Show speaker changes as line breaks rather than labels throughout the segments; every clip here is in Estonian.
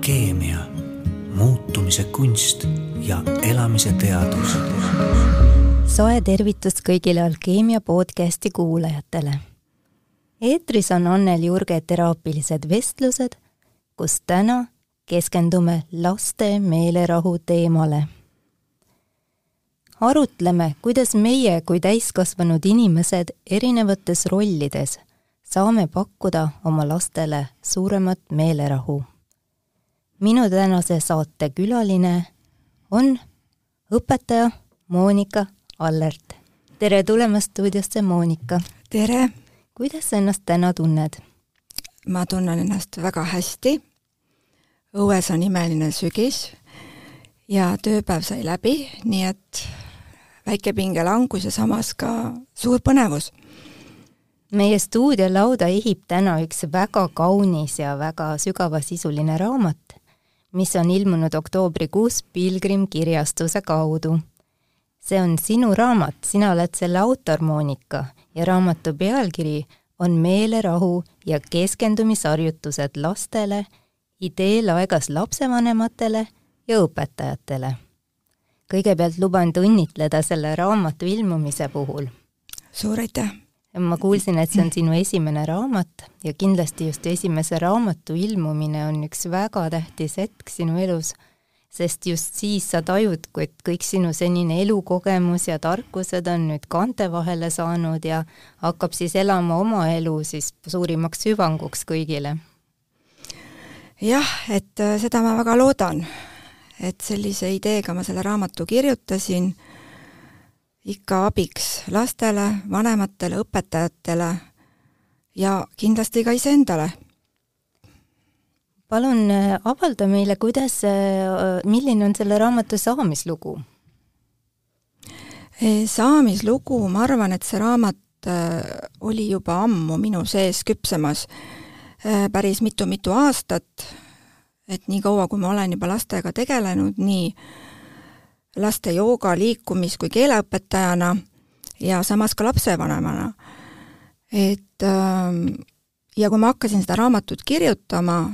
alkeemia, muutumise kunst ja elamise teadus.
soe tervitus kõigile Alkeemia podcasti kuulajatele. eetris on Annel Jurge teraapilised vestlused, kus täna keskendume laste meelerahu teemale. arutleme, kuidas meie kui täiskasvanud inimesed erinevates rollides saame pakkuda oma lastele suuremat meelerahu. Minu tänase saate külaline on õpetaja Monika Allert. tere tulemast stuudiosse, Monika!
tere!
kuidas sa ennast täna tunned?
ma tunnen ennast väga hästi. õues on imeline sügis ja tööpäev sai läbi, nii et väike pingelangus ja samas ka suur põnevus
meie stuudiolauda ehib täna üks väga kaunis ja väga sügavasisuline raamat, mis on ilmunud oktoobrikuus Pilgrim kirjastuse kaudu. see on sinu raamat, sina oled selle autor, Monika, ja raamatu pealkiri on Meelerahu ja keskendumisharjutused lastele, ideelaegas lapsevanematele ja õpetajatele. kõigepealt luban õnnitleda selle raamatu ilmumise puhul.
suur aitäh!
Ma kuulsin, et see on sinu esimene raamat ja kindlasti just esimese raamatu ilmumine on üks väga tähtis hetk sinu elus, sest just siis sa tajud, et kõik sinu senine elukogemus ja tarkused on nüüd kaante vahele saanud ja hakkab siis elama oma elu siis suurimaks hüvanguks kõigile.
jah, et äh, seda ma väga loodan, et sellise ideega ma selle raamatu kirjutasin ikka abiks lastele, vanematele, õpetajatele ja kindlasti ka iseendale.
palun äh, avalda meile, kuidas, äh, milline on selle raamatu saamislugu?
E, saamislugu, ma arvan, et see raamat äh, oli juba ammu minu sees küpsemas päris mitu-mitu aastat, et nii kaua, kui ma olen juba lastega tegelenud, nii laste jooga, liikumis- kui keeleõpetajana ja samas ka lapsevanemana. et ähm, ja kui ma hakkasin seda raamatut kirjutama,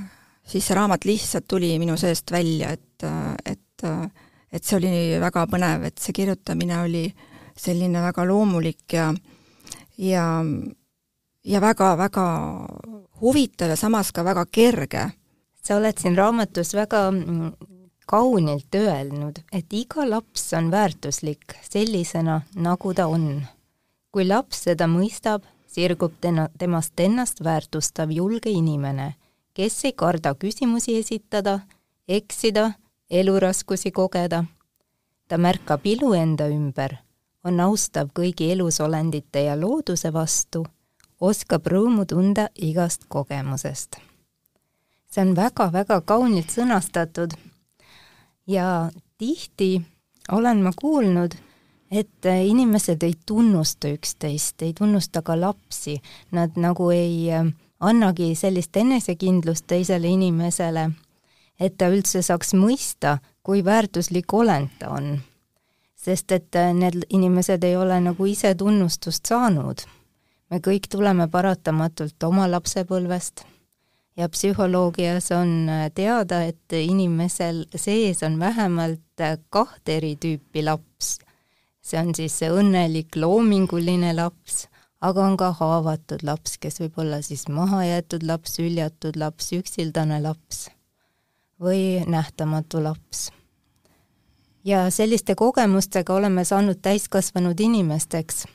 siis see raamat lihtsalt tuli minu seest välja, et, et, et see oli väga põnev, et see kirjutamine oli selline väga loomulik ja ja, ja väga-väga huvitav ja samas ka väga kerge.
sa oled siin raamatus väga kaunilt öelnud, et iga laps on väärtuslik sellisena, nagu ta on. kui laps seda mõistab, sirgub tena, temast ennast väärtustav julge inimene, kes ei karda küsimusi esitada, eksida, eluraskusi kogeda. ta märkab ilu enda ümber, on austav kõigi elusolendite ja looduse vastu, oskab rõõmu tunda igast kogemusest. see on väga-väga kaunilt sõnastatud ja tihti olen ma kuulnud, et inimesed ei tunnusta üksteist, ei tunnusta ka lapsi, nad nagu ei äh, annagi sellist enesekindlust teisele inimesele, et ta üldse saaks mõista, kui väärtuslik olend ta on. sest et äh, need inimesed ei ole nagu ise tunnustust saanud. me kõik tuleme paratamatult oma lapsepõlvest ja psühholoogias on äh, teada, et inimesel sees on vähemalt äh, kahte eri tüüpi laps. see on siis see õnnelik loominguline laps, aga on ka haavatud laps, kes võib olla siis mahajäetud laps, hüljatud laps, üksildane laps või nähtamatu laps. ja selliste kogemustega oleme saanud täiskasvanud inimesteks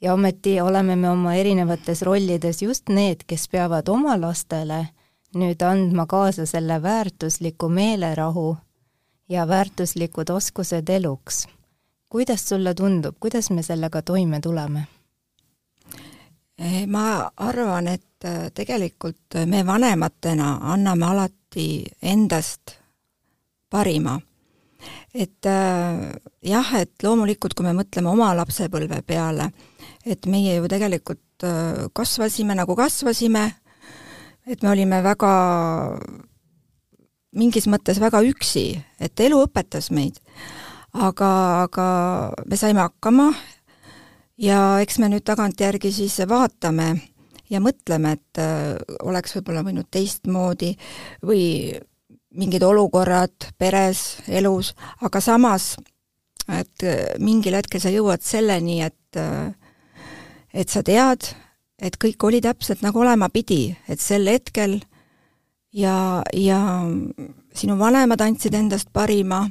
ja ometi oleme me oma erinevates rollides just need, kes peavad oma lastele nüüd andma kaasa selle väärtusliku meelerahu ja väärtuslikud oskused eluks. kuidas sulle tundub, kuidas me sellega toime tuleme?
Ma arvan, et tegelikult me vanematena anname alati endast parima. et eh, jah, et loomulikult, kui me mõtleme oma lapsepõlve peale, et meie ju tegelikult äh, kasvasime nagu kasvasime, et me olime väga, mingis mõttes väga üksi, et elu õpetas meid. aga, aga me saime hakkama ja eks me nüüd tagantjärgi siis vaatame ja mõtleme, et äh, oleks võib-olla võinud teistmoodi või mingid olukorrad peres, elus, aga samas, et mingil hetkel sa jõuad selleni, et et sa tead, et kõik oli täpselt nagu olema pidi, et sel hetkel ja, ja sinu vanemad andsid endast parima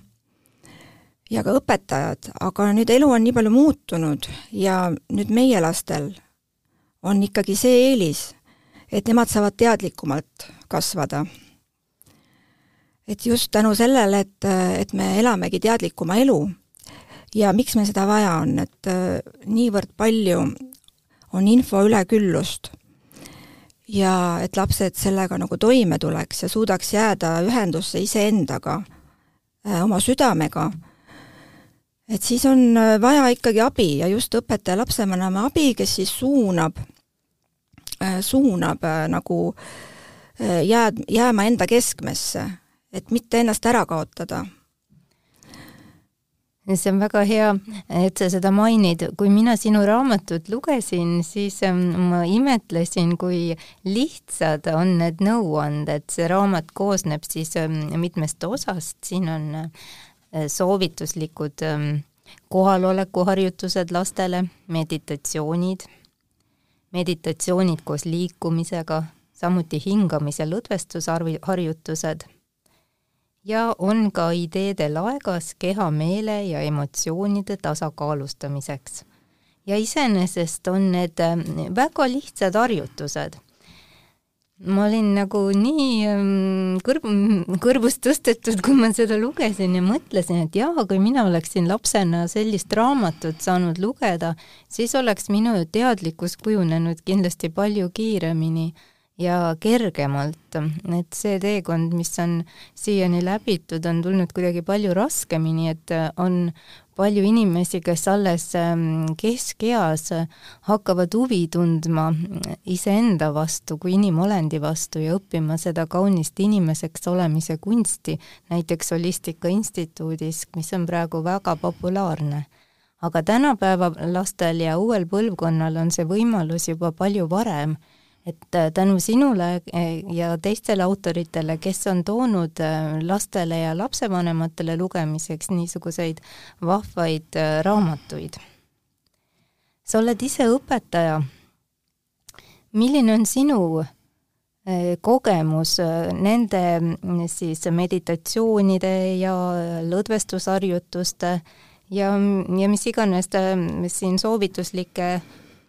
ja ka õpetajad, aga nüüd elu on nii palju muutunud ja nüüd meie lastel on ikkagi see eelis, et nemad saavad teadlikumalt kasvada. et just tänu sellele, et, et me elamegi teadlikuma elu ja miks meil seda vaja on, et äh, niivõrd palju on info üleküllust ja et lapsed sellega nagu toime tuleks ja suudaks jääda ühendusse iseendaga, äh, oma südamega, et siis on äh, vaja ikkagi abi ja just õpetaja lapsevanema abi, kes siis suunab, äh, suunab nagu jääd, jääma enda keskmesse, et mitte ennast ära kaotada
see on väga hea, et sa seda mainid. kui mina sinu raamatut lugesin, siis ähm, ma imetlesin, kui lihtsad on need nõuanded. see raamat koosneb siis ähm, mitmest osast, siin on äh, soovituslikud ähm, kohalolekuharjutused lastele, meditatsioonid, meditatsioonid koos liikumisega, samuti hingamis- ja lõdvestusharjutused ja on ka ideede laegas keha, meele ja emotsioonide tasakaalustamiseks. ja iseenesest on need ähm, väga lihtsad harjutused. ma olin nagu nii ähm, kõrv, kõrvust tõstetud, kui ma seda lugesin ja mõtlesin, et jaa, kui mina oleksin lapsena sellist raamatut saanud lugeda, siis oleks minu teadlikkus kujunenud kindlasti palju kiiremini ja kergemalt, et see teekond, mis on siiani läbitud, on tulnud kuidagi palju raskemini, et on palju inimesi, kes alles ähm, keskeas hakkavad huvi tundma iseenda vastu kui inimolendi vastu ja õppima seda kaunist inimeseks olemise kunsti, näiteks Holistika Instituudis, mis on praegu väga populaarne. Aga tänapäeva lastel ja uuel põlvkonnal on see võimalus juba palju varem et äh, tänu sinule äh, ja teistele autoritele, kes on toonud äh, lastele ja lapsevanematele lugemiseks niisuguseid vahvaid raamatuid. sa oled ise õpetaja. milline on sinu kogemus nende siis meditatsioonide ja lõdvestusharjutuste ja, ja mis iganes siin soovituslike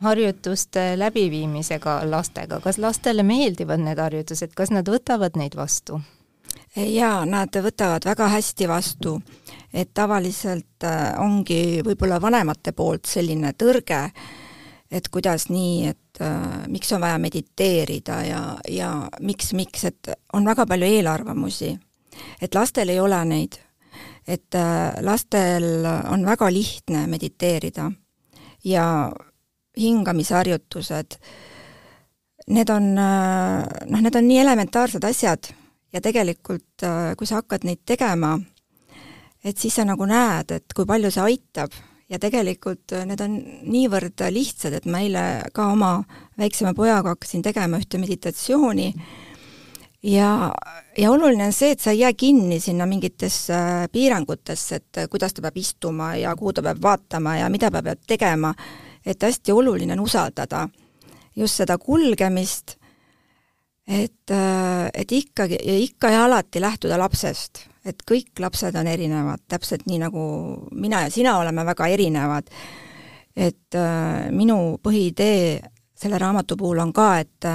harjutuste läbiviimisega lastega, kas lastele meeldivad need harjutused, kas nad võtavad neid vastu?
jaa, nad võtavad väga hästi vastu, et tavaliselt äh, ongi võib-olla vanemate poolt selline tõrge, et kuidas nii, et äh, miks on vaja mediteerida ja, ja miks, miks, et on väga palju eelarvamusi. et lastel ei ole neid. et äh, lastel on väga lihtne mediteerida ja hingamisharjutused, need on noh, need on nii elementaarsed asjad ja tegelikult kui sa hakkad neid tegema, et siis sa nagu näed, et kui palju see aitab. Ja tegelikult need on niivõrd lihtsad, et ma eile ka oma väiksema pojaga hakkasin tegema ühte meditatsiooni. Ja, ja oluline on see, et sa ei jää kinni sinna mingitesse piirangutesse, et kuidas ta peab istuma ja kuhu ta peab vaatama ja mida ta peab tegema et hästi oluline on usaldada just seda kulgemist, et, et ikkagi, ikka ja alati lähtuda lapsest, et kõik lapsed on erinevad, täpselt nii, nagu mina ja sina oleme väga erinevad. et äh, minu põhiidee selle raamatu puhul on ka, et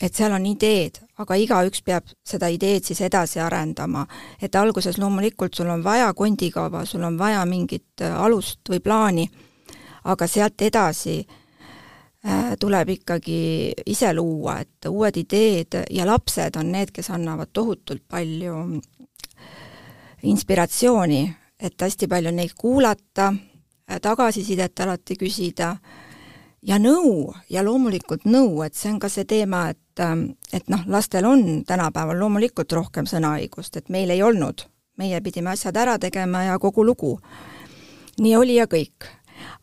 et seal on ideed, aga igaüks peab seda ideed siis edasi arendama. et alguses loomulikult sul on vaja kondikava, sul on vaja mingit alust või plaani aga sealt edasi äh, tuleb ikkagi ise luua, et uued ideed ja lapsed on need, kes annavad tohutult palju inspiratsiooni, et hästi palju neid kuulata, äh, tagasisidet alati küsida ja nõu ja loomulikult nõu, et see on ka see teema, et, äh, et noh, lastel on tänapäeval loomulikult rohkem sõnaõigust, et meil ei olnud. meie pidime asjad ära tegema ja kogu lugu. nii oli ja kõik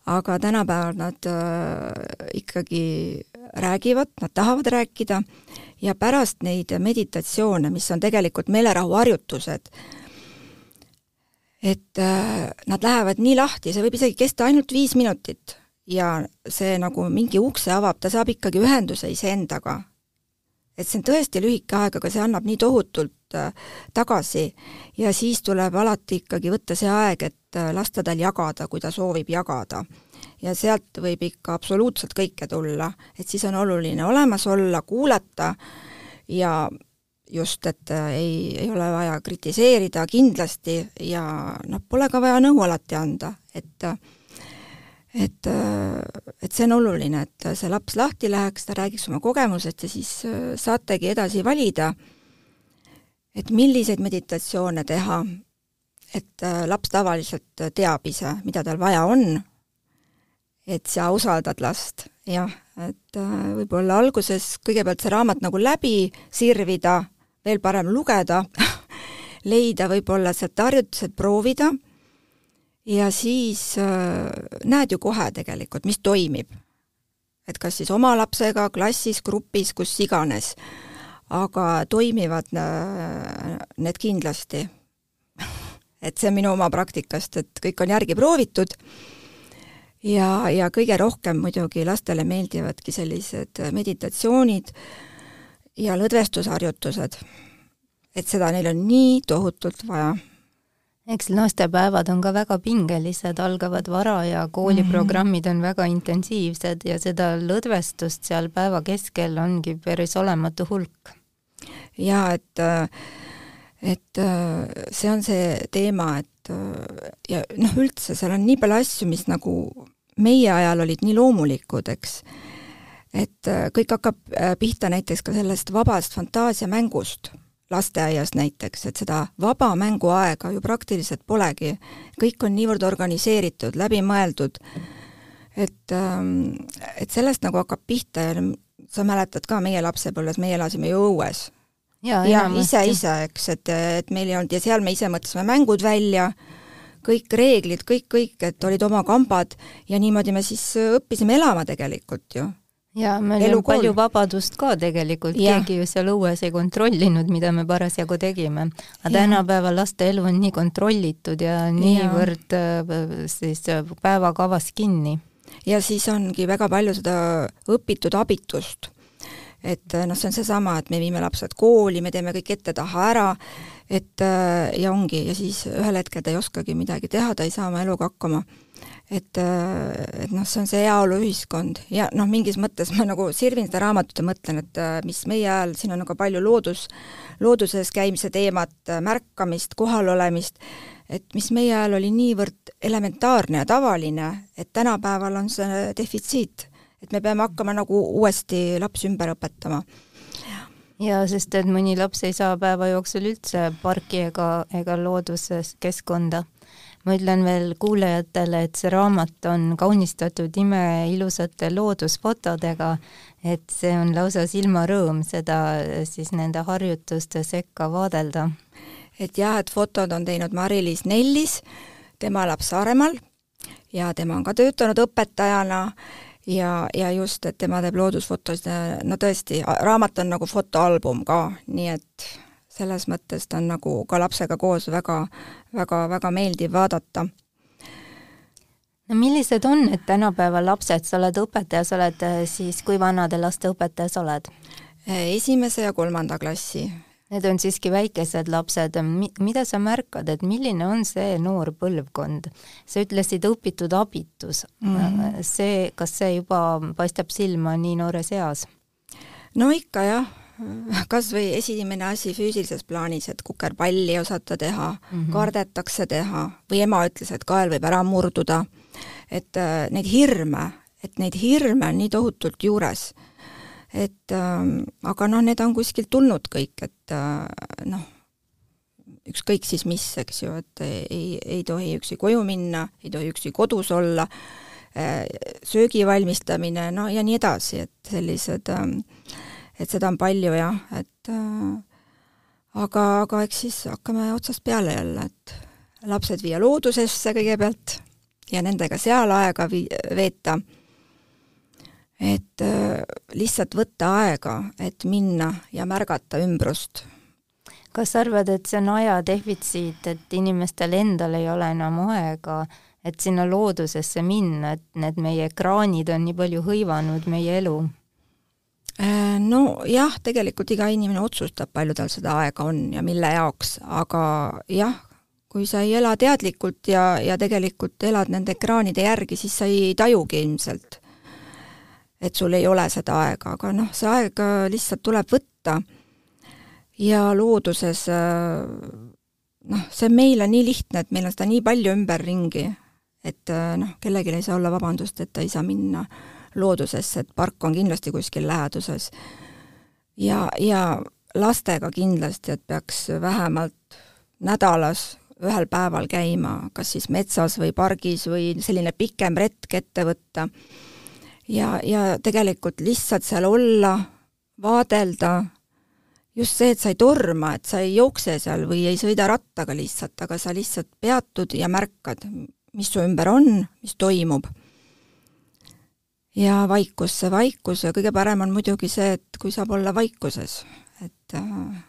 aga tänapäeval nad äh, ikkagi räägivad, nad tahavad rääkida ja pärast neid meditatsioone, mis on tegelikult meelerahuharjutused, et äh, nad lähevad nii lahti, see võib isegi kesta ainult viis minutit ja see nagu mingi ukse avab, ta saab ikkagi ühenduse iseendaga. et see on tõesti lühike aeg, aga see annab nii tohutult äh, tagasi. Ja siis tuleb alati ikkagi võtta see aeg, et äh, lasta tal jagada, kui ta soovib jagada. ja sealt võib ikka absoluutselt kõike tulla, et siis on oluline olemas olla, kuulata ja just, et äh, ei, ei ole vaja kritiseerida kindlasti ja noh, pole ka vaja nõu alati anda, et et, et see on oluline, et see laps lahti läheks, ta räägiks oma kogemusest ja siis saategi edasi valida, et milliseid meditatsioone teha, et laps tavaliselt teab ise, mida tal vaja on, et sa usaldad last, jah, et võib-olla alguses kõigepealt see raamat nagu läbi sirvida veel parem lugeda leida võib-olla sealt harjutused, proovida ja siis äh, näed ju kohe tegelikult, mis toimib. et kas siis oma lapsega, klassis, grupis, kus iganes. Aga toimivad äh, need kindlasti et see on minu oma praktikast, et kõik on järgi proovitud ja, ja kõige rohkem muidugi lastele meeldivadki sellised meditatsioonid ja lõdvestusharjutused. et seda neil on nii tohutult vaja
eks lastepäevad on ka väga pingelised, algavad vara ja kooliprogrammid on väga intensiivsed ja seda lõdvestust seal päeva keskel ongi päris olematu hulk.
Jaa, et et see on see teema, et ja noh, üldse seal on nii palju asju, mis nagu meie ajal olid nii loomulikud, eks et äh, kõik hakkab äh, pihta näiteks ka sellest vabast fantaasiamängust, lasteaias näiteks, et seda vaba mänguaega ju praktiliselt polegi. kõik on niivõrd organiseeritud, läbimõeldud, et, ähm, et sellest nagu hakkab pihta ja sa mäletad ka, meie lapsepõlves, meie elasime ju õues.
ja,
ja ise, ise, eks, et, et meil ei olnud ja seal me ise mõtlesime mängud välja, kõik reeglid, kõik, kõik, et olid oma kambad ja niimoodi me siis õppisime elama tegelikult ju.
Ja meil on palju vabadust ka tegelikult, keegi ju seal õues ei kontrollinud, mida me parasjagu tegime. aga tänapäeval laste elu on nii kontrollitud ja niivõrd äh, siis äh, päevakavas kinni.
Ja siis ongi väga palju seda õpitud abitust. et äh, noh, see on seesama, et me viime lapsed kooli, me teeme kõik ette-taha ära, et ja ongi, ja siis ühel hetkel ta ei oskagi midagi teha, ta ei saa oma eluga hakkama. Et, et noh, see on see heaoluühiskond. Ja noh, mingis mõttes ma nagu sirvin seda raamatut ja mõtlen, et mis meie ajal, siin on ka palju loodus, looduses käimise teemat, märkamist, kohalolemist, et mis meie ajal oli niivõrd elementaarne ja tavaline, et tänapäeval on see defitsiit. et me peame hakkama nagu uuesti lapsi ümber õpetama
ja sest, et mõni laps ei saa päeva jooksul üldse parki ega, ega looduses keskkonda ma ütlen veel kuulajatele, et see raamat on kaunistatud imeilusate loodusfotodega, et see on lausa silmarõõm seda siis nende harjutuste sekka vaadelda.
Et jah, et fotod on teinud Mari-Liis Nellis, tema elab Saaremaal ja tema on ka töötanud õpetajana ja, ja just, et tema teeb loodusfotosid, no tõesti, raamat on nagu fotoalbum ka, nii et selles mõttes ta on nagu ka lapsega koos väga, väga, väga meeldiv vaadata.
no millised on need tänapäeva lapsed, sa oled õpetaja, sa oled eh, siis, kui vana te laste õpetaja sa oled?
Eh, esimese ja kolmanda klassi.
Need on siiski väikesed lapsed, mida sa märkad, et milline on see noor põlvkond? sa ütlesid õpitud abitus mm, -hmm. see, kas see juba paistab silma nii noores eas?
no ikka jah kas või esimene asi füüsilises plaanis, et kukerpalli ei osata teha mm, -hmm. kardetakse teha või ema ütles, et kael võib ära murduda, et äh, neid hirme, et neid hirme on nii tohutult juures. Et äh, aga noh, need on kuskilt tulnud kõik, et äh, noh, ükskõik siis mis, eks ju, et ei, ei tohi üksi koju minna, ei tohi üksi kodus olla äh,, söögi valmistamine, no ja nii edasi, et sellised äh, et seda on palju jah, et äh, aga, aga eks siis hakkame otsast peale jälle, et lapsed viia loodusesse kõigepealt ja nendega seal aega vi-, veeta. Et äh, lihtsalt võtta aega, et minna ja märgata ümbrust.
kas sa arvad, et see on aja defitsiit, et inimestel endal ei ole enam aega, et sinna loodusesse minna, et need meie ekraanid on nii palju hõivanud meie elu?
Äh, nojah, tegelikult iga inimene otsustab, palju tal seda aega on ja mille jaoks, aga jah, kui sa ei ela teadlikult ja, ja tegelikult elad nende ekraanide järgi, siis sa ei tajugi ilmselt, et sul ei ole seda aega, aga noh, see aeg äh, lihtsalt tuleb võtta ja looduses äh, noh, see on meile nii lihtne, et meil on seda nii palju ümberringi, et äh, noh, kellelgi ei saa olla vabandust, et ta ei saa minna loodusesse, et park on kindlasti kuskil läheduses. ja, ja lastega kindlasti, et peaks vähemalt nädalas ühel päeval käima, kas siis metsas või pargis või selline pikem retk ette võtta ja, ja tegelikult lihtsalt seal olla, vaadelda, just see, et sa ei torma, et sa ei jookse seal või ei sõida rattaga lihtsalt, aga sa lihtsalt peatud ja märkad, mis su ümber on, mis toimub. ja vaikus, see vaikus ja kõige parem on muidugi see, et kui saab olla vaikuses, et äh,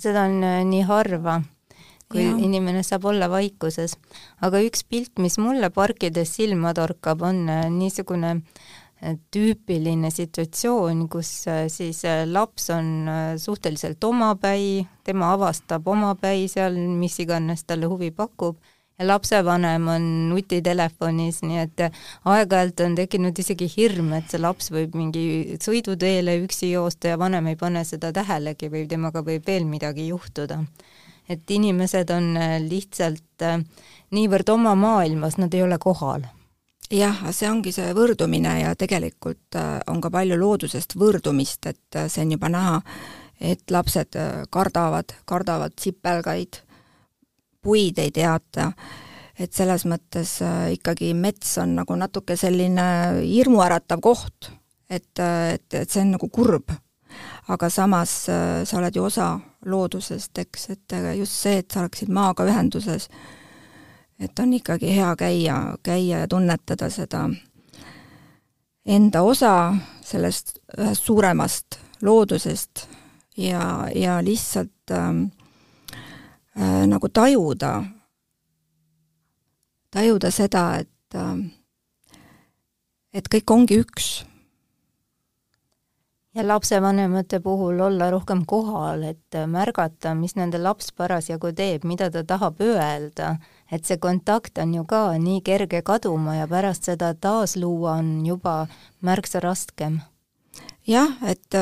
seda on äh, nii harva kui ja. inimene saab olla vaikuses. aga üks pilt, mis mulle parkides silma torkab, on äh, niisugune äh, tüüpiline situatsioon, kus äh, siis laps on suhteliselt omapäi, tema avastab omapäi seal, mis iganes talle huvi pakub, ja lapsevanem on nutitelefonis, nii et aeg-ajalt on tekkinud isegi hirm, et see laps võib mingi sõiduteele üksi joosta ja vanem ei pane seda tähelegi või temaga võib veel midagi juhtuda. Et inimesed on äh, lihtsalt äh, niivõrd oma maailmas, nad ei ole kohal
jah, see ongi see võrdumine ja tegelikult äh, on ka palju loodusest võrdumist, et see on juba näha, et lapsed kardavad, kardavad sipelgaid, puid ei teata, et selles mõttes ikkagi mets on nagu natuke selline hirmuäratav koht, et, et, et see on nagu kurb. Aga samas äh, sa oled ju osa loodusest, eks, et just see, et sa oleksid maaga ühenduses, et on ikkagi hea käia, käia ja tunnetada seda enda osa sellest ühest suuremast loodusest ja, ja lihtsalt ähm, äh, nagu tajuda, tajuda seda, et äh, et kõik ongi üks.
Ja lapsevanemate puhul olla rohkem kohal, et märgata, mis nende laps parasjagu teeb, mida ta tahab öelda, et see kontakt on ju ka nii kerge kaduma ja pärast seda taasluua on juba märksa raskem.
jah, et,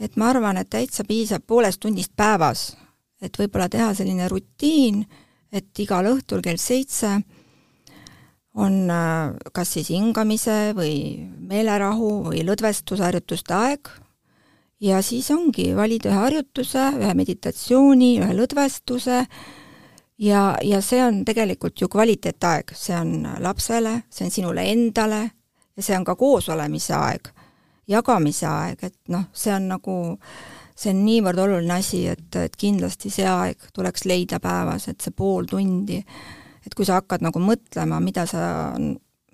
et ma arvan, et täitsa piisab poolest tunnist päevas, et võib-olla teha selline rutiin, et igal õhtul kell seitse on äh, kas siis hingamise või meelerahu või lõdvestusharjutuste aeg ja siis ongi, valida ühe harjutuse, ühe meditatsiooni, ühe lõdvestuse ja, ja see on tegelikult ju kvaliteetaeg, see on lapsele, see on sinule endale ja see on ka koosolemise aeg, jagamise aeg, et noh, see on nagu, see on niivõrd oluline asi, et, et kindlasti see aeg tuleks leida päevas, et see pool tundi. Et kui sa hakkad nagu mõtlema, mida sa,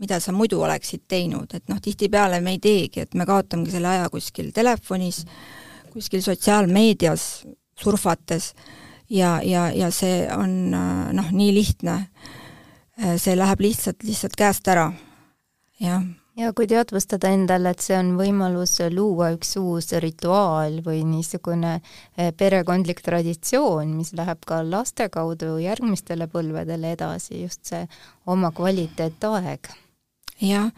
mida sa muidu oleksid teinud, et noh, tihtipeale me ei teegi, et me kaotamegi selle aja kuskil telefonis, kuskil sotsiaalmeedias surfates ja, ja, ja see on noh, nii lihtne. see läheb lihtsalt, lihtsalt käest ära, jah
ja kui teadvustada endale, et see on võimalus luua üks uus rituaal või niisugune eh, perekondlik traditsioon, mis läheb ka laste kaudu järgmistele põlvedele edasi, just see oma kvaliteetaeg.
jah,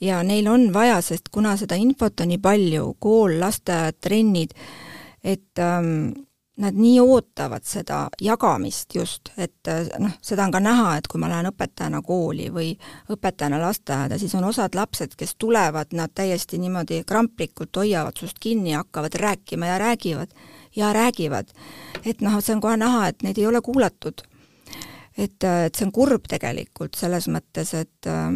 ja neil on vaja, sest kuna seda infot on nii palju, kool, lasteaed, trennid, et ähm, nad nii ootavad seda jagamist just, et noh, seda on ka näha, et kui ma lähen õpetajana kooli või õpetajana lasteaeda, siis on osad lapsed, kes tulevad, nad täiesti niimoodi kramplikult hoiavad sust kinni ja hakkavad rääkima ja räägivad ja räägivad. et noh, see on kohe näha, et neid ei ole kuulatud. et, et see on kurb tegelikult selles mõttes, et äh,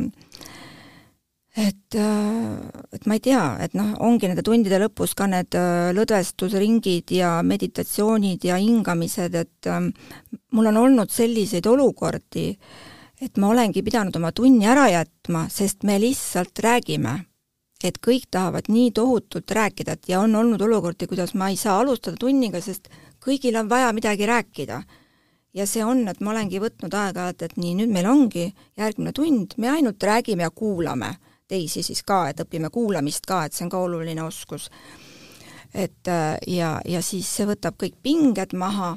et, äh, et ma ei tea, et noh, ongi nende tundide lõpus ka need äh, lõdvestusringid ja meditatsioonid ja hingamised, et ähm, mul on olnud selliseid olukordi, et ma olengi pidanud oma tunni ära jätma, sest me lihtsalt räägime. et kõik tahavad nii tohutult rääkida, et ja on olnud olukordi, kuidas ma ei saa alustada tunniga, sest kõigil on vaja midagi rääkida. ja see on, et ma olengi võtnud aeg-ajalt, et nii, nüüd meil ongi järgmine tund, me ainult räägime ja kuulame teisi siis ka, et õpime kuulamist ka, et see on ka oluline oskus. et ja, ja siis see võtab kõik pinged maha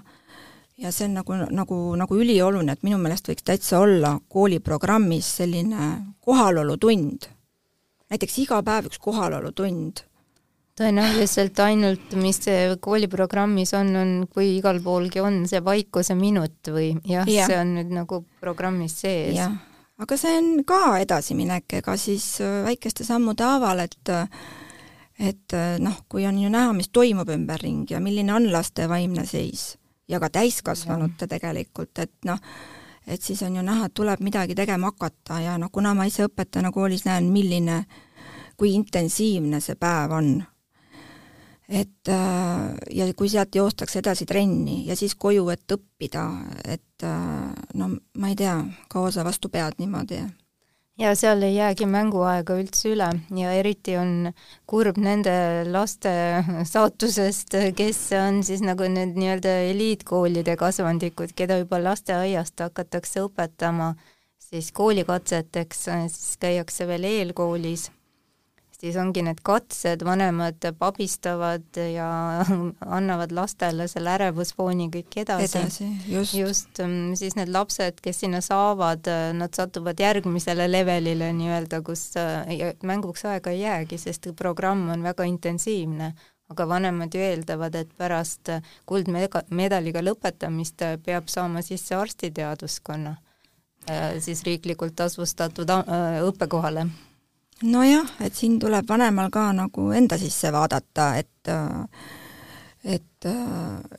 ja see on nagu, nagu, nagu ülioluline, et minu meelest võiks täitsa olla kooliprogrammis selline kohalolutund. näiteks iga päev üks kohalolutund.
tõenäoliselt ainult, mis kooliprogrammis on, on, kui igal poolgi on see vaikuse minut või jah ja., see on nüüd nagu programmis sees.
jah, aga see on ka edasiminek, ega siis äh, väikeste sammude haaval, et et äh, noh, kui on ju näha, mis toimub ümberringi ja milline on laste vaimne seis ja ka täiskasvanute tegelikult, et noh, et siis on ju näha, et tuleb midagi tegema hakata ja noh, kuna ma ise õpetajana koolis näen, milline, kui intensiivne see päev on, et äh, ja kui sealt joostakse edasi trenni ja siis koju, et õppida, et äh, no ma ei tea, kaua sa vastu pead niimoodi?
Ja seal ei jäägi mänguaega üldse üle ja eriti on kurb nende laste saatusest, kes on siis nagu need nii-öelda eliitkoolide kasvandikud, keda juba lasteaiast hakatakse õpetama siis koolikatseteks, siis käiakse veel eelkoolis siis ongi need katsed, vanemad abistavad ja annavad lastele selle ärevusfooni kõik edasi.
edasi, just.
just, mm, siis need lapsed, kes sinna saavad, nad satuvad järgmisele levelile nii-öelda, kus äh, mänguks aega ei jäägi, sest programm on väga intensiivne aga vanemad ju eeldavad, et pärast kuldmedaliga lõpetamist peab saama sisse arstiteaduskonna äh, siis riiklikult tasustatud äh, õppekohale
nojah, et siin tuleb vanemal ka nagu enda sisse vaadata, et et,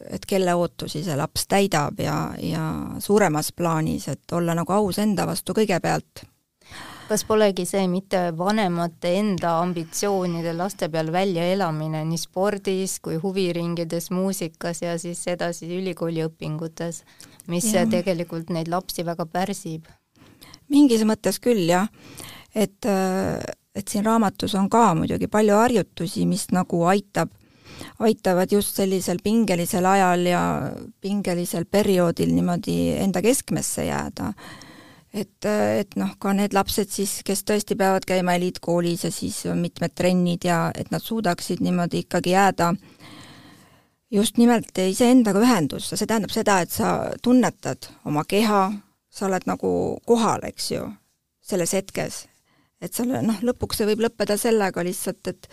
et kelle ootusi see laps täidab ja, ja suuremas plaanis, et olla nagu aus enda vastu kõigepealt.
kas polegi see mitte vanemate enda ambitsioonide laste peal väljaelamine nii spordis kui huviringides, muusikas ja siis edasi ülikooli õpingutes, mis ja. tegelikult neid lapsi väga pärsib?
mingis mõttes küll, jah et, et siin raamatus on ka muidugi palju harjutusi, mis nagu aitab, aitavad just sellisel pingelisel ajal ja pingelisel perioodil niimoodi enda keskmesse jääda. et, et noh, ka need lapsed siis, kes tõesti peavad käima eliitkoolis ja siis on mitmed trennid ja et nad suudaksid niimoodi ikkagi jääda just nimelt iseendaga ühendusse, see tähendab seda, et sa tunnetad oma keha, sa oled nagu kohal, eks ju, selles hetkes et selle noh, lõpuks see võib lõppeda sellega lihtsalt, et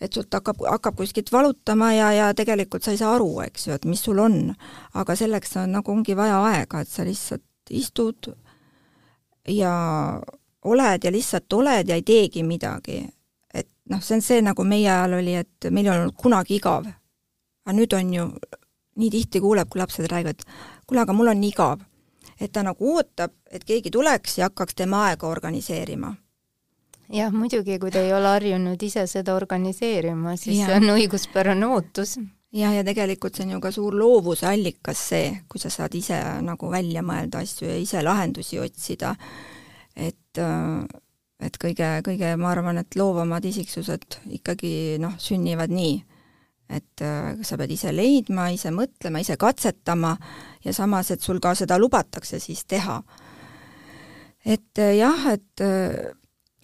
et sult hakkab, hakkab kuskilt valutama ja, ja tegelikult sa ei saa aru, eks ju, et mis sul on. aga selleks on nagu ongi vaja aega, et sa lihtsalt istud ja oled ja lihtsalt oled ja ei teegi midagi. et noh, see on see, nagu meie ajal oli, et meil ei olnud kunagi igav. aga nüüd on ju, nii tihti kuuleb, kui lapsed räägivad, kuule, aga mul on igav. et ta nagu ootab, et keegi tuleks ja hakkaks tema aega organiseerima
jah, muidugi, kui te ei ole harjunud ise seda organiseerima, siis ja. see on õiguspärane ootus.
jah, ja tegelikult see on ju ka suur loovuse allikas see, kui sa saad ise nagu välja mõelda asju ja ise lahendusi otsida. et, et kõige, kõige, ma arvan, et loovamad isiksused ikkagi noh, sünnivad nii, et sa pead ise leidma, ise mõtlema, ise katsetama ja samas, et sul ka seda lubatakse siis teha. et jah, et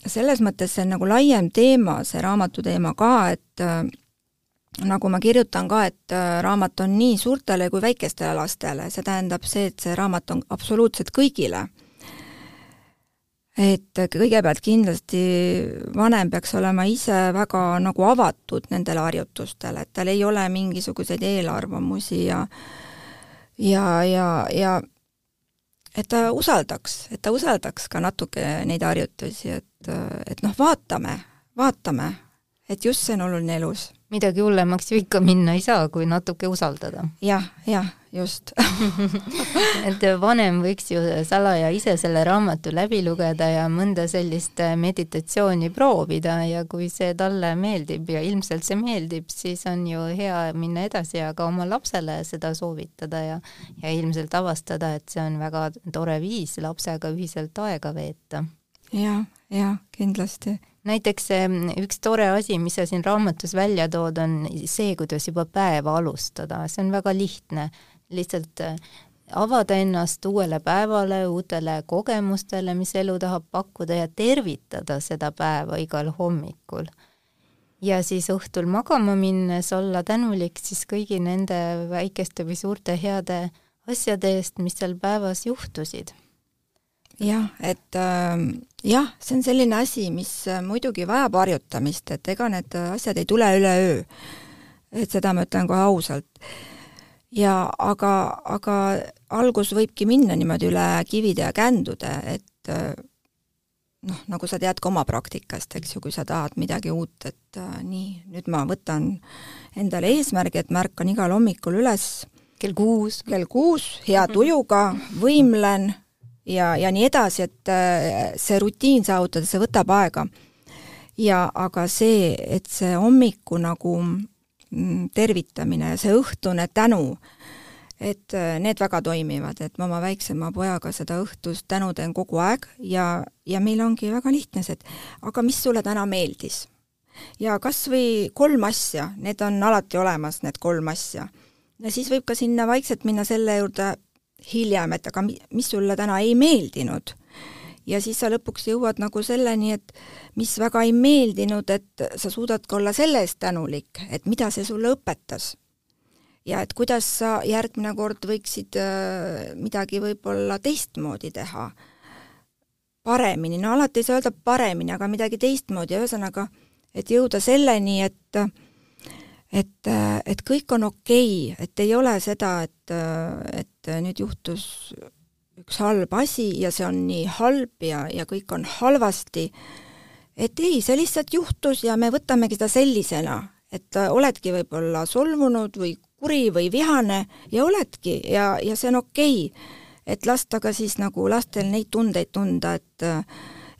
selles mõttes see on nagu laiem teema, see raamatu teema ka, et äh, nagu ma kirjutan ka, et äh, raamat on nii suurtele kui väikestele lastele, see tähendab see, et see raamat on absoluutselt kõigile. et kõigepealt kindlasti vanem peaks olema ise väga nagu avatud nendele harjutustele, et tal ei ole mingisuguseid eelarvamusi ja ja, ja, ja et ta usaldaks, et ta usaldaks ka natuke neid harjutusi, et, et noh, vaatame, vaatame, et just see on oluline elus.
midagi hullemaks ju ikka minna ei saa, kui natuke usaldada
ja,. jah, jah, just.
Et vanem võiks ju salaja ise selle raamatu läbi lugeda ja mõnda sellist meditatsiooni proovida ja kui see talle meeldib ja ilmselt see meeldib, siis on ju hea minna edasi ja ka oma lapsele seda soovitada ja ja ilmselt avastada, et see on väga tore viis lapsega ühiselt aega veeta.
Ja,. jah, jah, kindlasti.
Näiteks üks tore asi, mis sa siin raamatus välja tood, on see, kuidas juba päeva alustada, see on väga lihtne, lihtsalt äh, avada ennast uuele päevale, uutele kogemustele, mis elu tahab pakkuda ja tervitada seda päeva igal hommikul. ja siis õhtul magama minnes olla tänulik siis kõigi nende väikeste või suurte heade asjade eest, mis seal päevas juhtusid
jah, et äh, jah, see on selline asi, mis äh, muidugi vajab harjutamist, et ega need asjad ei tule üleöö. et seda ma ütlen kohe ausalt. Ja aga, aga algus võibki minna niimoodi üle kivide ja kändude, et äh, noh, nagu sa tead ka oma praktikast, eks ju, kui sa tahad midagi uut, et äh, nii, nüüd ma võtan endale eesmärgi, et ma ärkan igal hommikul üles.
Kell kuus,
kell kuus, hea tujuga, võimlen ja, ja nii edasi, et äh, see rutiin saavutada, see võtab aega. ja aga see, et see hommiku nagu tervitamine ja see õhtune tänu, et äh, need väga toimivad, et ma oma väiksema pojaga seda õhtust tänu teen kogu aeg ja, ja meil ongi väga lihtne see, et aga mis sulle täna meeldis? ja kas või kolm asja, need on alati olemas, need kolm asja. ja siis võib ka sinna vaikselt minna selle juurde, hiljem, et aga mis sulle täna ei meeldinud. Ja siis sa lõpuks jõuad nagu selleni, et mis väga ei meeldinud, et sa suudad ka olla selle eest tänulik, et mida see sulle õpetas. ja et kuidas sa järgmine kord võiksid äh, midagi võib-olla teistmoodi teha. paremini, no alati ei saa öelda paremini, aga midagi teistmoodi, ühesõnaga, et jõuda selleni, et et, et kõik on okei okay,, et ei ole seda, et, et nüüd juhtus üks halb asi ja see on nii halb ja, ja kõik on halvasti, et ei, see lihtsalt juhtus ja me võtamegi seda sellisena, et oledki võib-olla solvunud või kuri või vihane ja oledki ja, ja see on okei. Okay.. et lasta ka siis nagu lastel neid tundeid tunda, et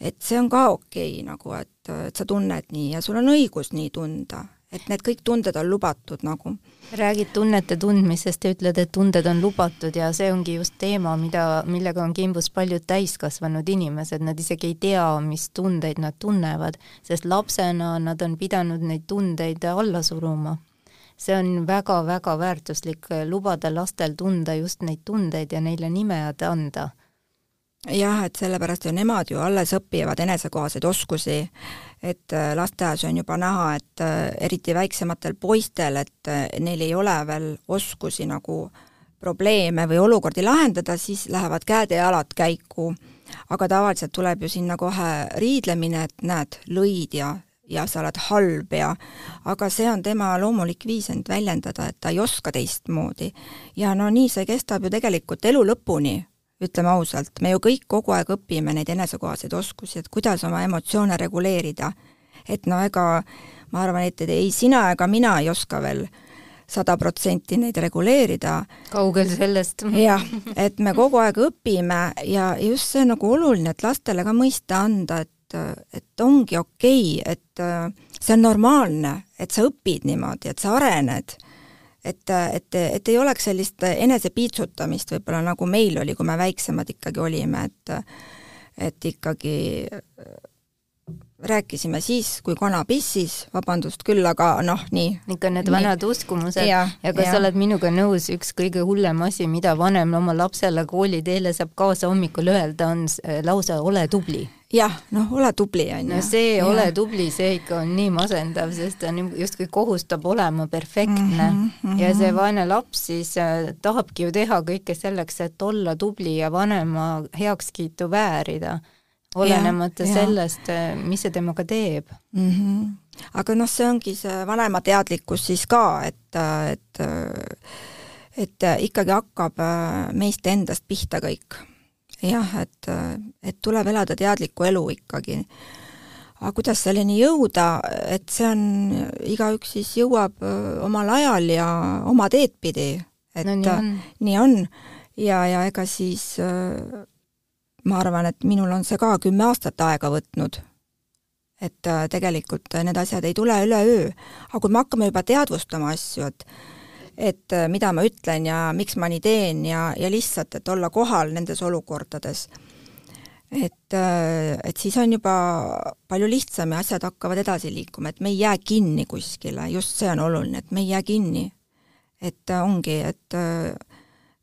et see on ka okei okay, nagu, et, et sa tunned nii ja sul on õigus nii tunda et need kõik tunded on lubatud nagu.
räägid tunnete tundmisest ja ütled, et tunded on lubatud ja see ongi just teema, mida, millega on kimbus paljud täiskasvanud inimesed, nad isegi ei tea, mis tundeid nad tunnevad, sest lapsena nad on pidanud neid tundeid alla suruma. see on väga-väga väärtuslik, lubada lastel tunda just neid tundeid ja neile nimed anda
jah, et sellepärast ju nemad ju alles õpivad enesekohaseid oskusi, et äh, lasteaias on juba näha, et äh, eriti väiksematel poistel, et äh, neil ei ole veel oskusi nagu probleeme või olukordi lahendada, siis lähevad käed ja jalad käiku. aga tavaliselt tuleb ju sinna kohe riidlemine, et näed, lõid ja, ja sa oled halb ja aga see on tema loomulik viis end väljendada, et ta ei oska teistmoodi. ja no nii see kestab ju tegelikult elu lõpuni ütleme ausalt, me ju kõik kogu aeg õpime neid enesekohaseid oskusi, et kuidas oma emotsioone reguleerida. et no ega ma arvan, et ei sina ega mina ei oska veel sada protsenti neid reguleerida.
kaugel sellest.
jah, et me kogu aeg õpime ja just see on nagu oluline, et lastele ka mõista anda, et, et ongi okei okay,, et see on normaalne, et sa õpid niimoodi, et sa arened et, et, et ei oleks sellist enesepiitsutamist võib-olla, nagu meil oli, kui me väiksemad ikkagi olime, et et ikkagi rääkisime siis, kui kana pissis, vabandust küll, aga noh, nii.
ikka need nii. vanad uskumused ja, ja kas ja. sa oled minuga nõus, üks kõige hullem asi, mida vanem oma lapsele kooliteele saab kaasa hommikul öelda, on lause ole tubli
jah, noh, ole tubli, on
ju. no see ja. ole tubli, see ikka on nii masendav, sest ta justkui kohustab olema perfektne mm -hmm. ja see vaene laps siis äh, tahabki ju teha kõike selleks, et olla tubli ja vanema heakskiitu väärida olenemata ja, sellest, äh, mis see temaga teeb
mm. -hmm. aga noh, see ongi see vanema teadlikkus siis ka, et, et et ikkagi hakkab äh, meist endast pihta kõik. Jah, et, et tuleb elada teadlikku elu ikkagi. aga kuidas selleni jõuda, et see on, igaüks siis jõuab äh, omal ajal ja oma teed pidi. et no, nii on, nii on. ja, ja ega siis äh, ma arvan, et minul on see ka kümme aastat aega võtnud. et äh, tegelikult need asjad ei tule üleöö, aga kui me hakkame juba teadvustama asju, et et äh, mida ma ütlen ja miks ma nii teen ja, ja lihtsalt, et olla kohal nendes olukordades, et, et siis on juba palju lihtsam ja asjad hakkavad edasi liikuma, et me ei jää kinni kuskile, just see on oluline, et me ei jää kinni. et ongi, et,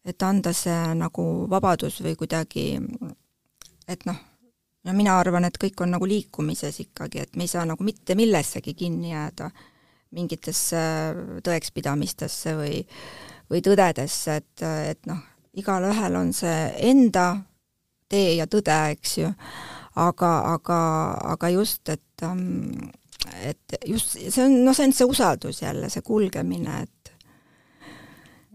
et anda see nagu vabadus või kuidagi, et noh, no mina arvan, et kõik on nagu liikumises ikkagi, et me ei saa nagu mitte millessegi kinni jääda, mingitesse tõekspidamistesse või, või tõdedesse, et, et noh, igalühel on see enda tee ja tõde, eks ju, aga, aga, aga just, et um, et just see on, noh, see on see usaldus jälle, see kulgemine, et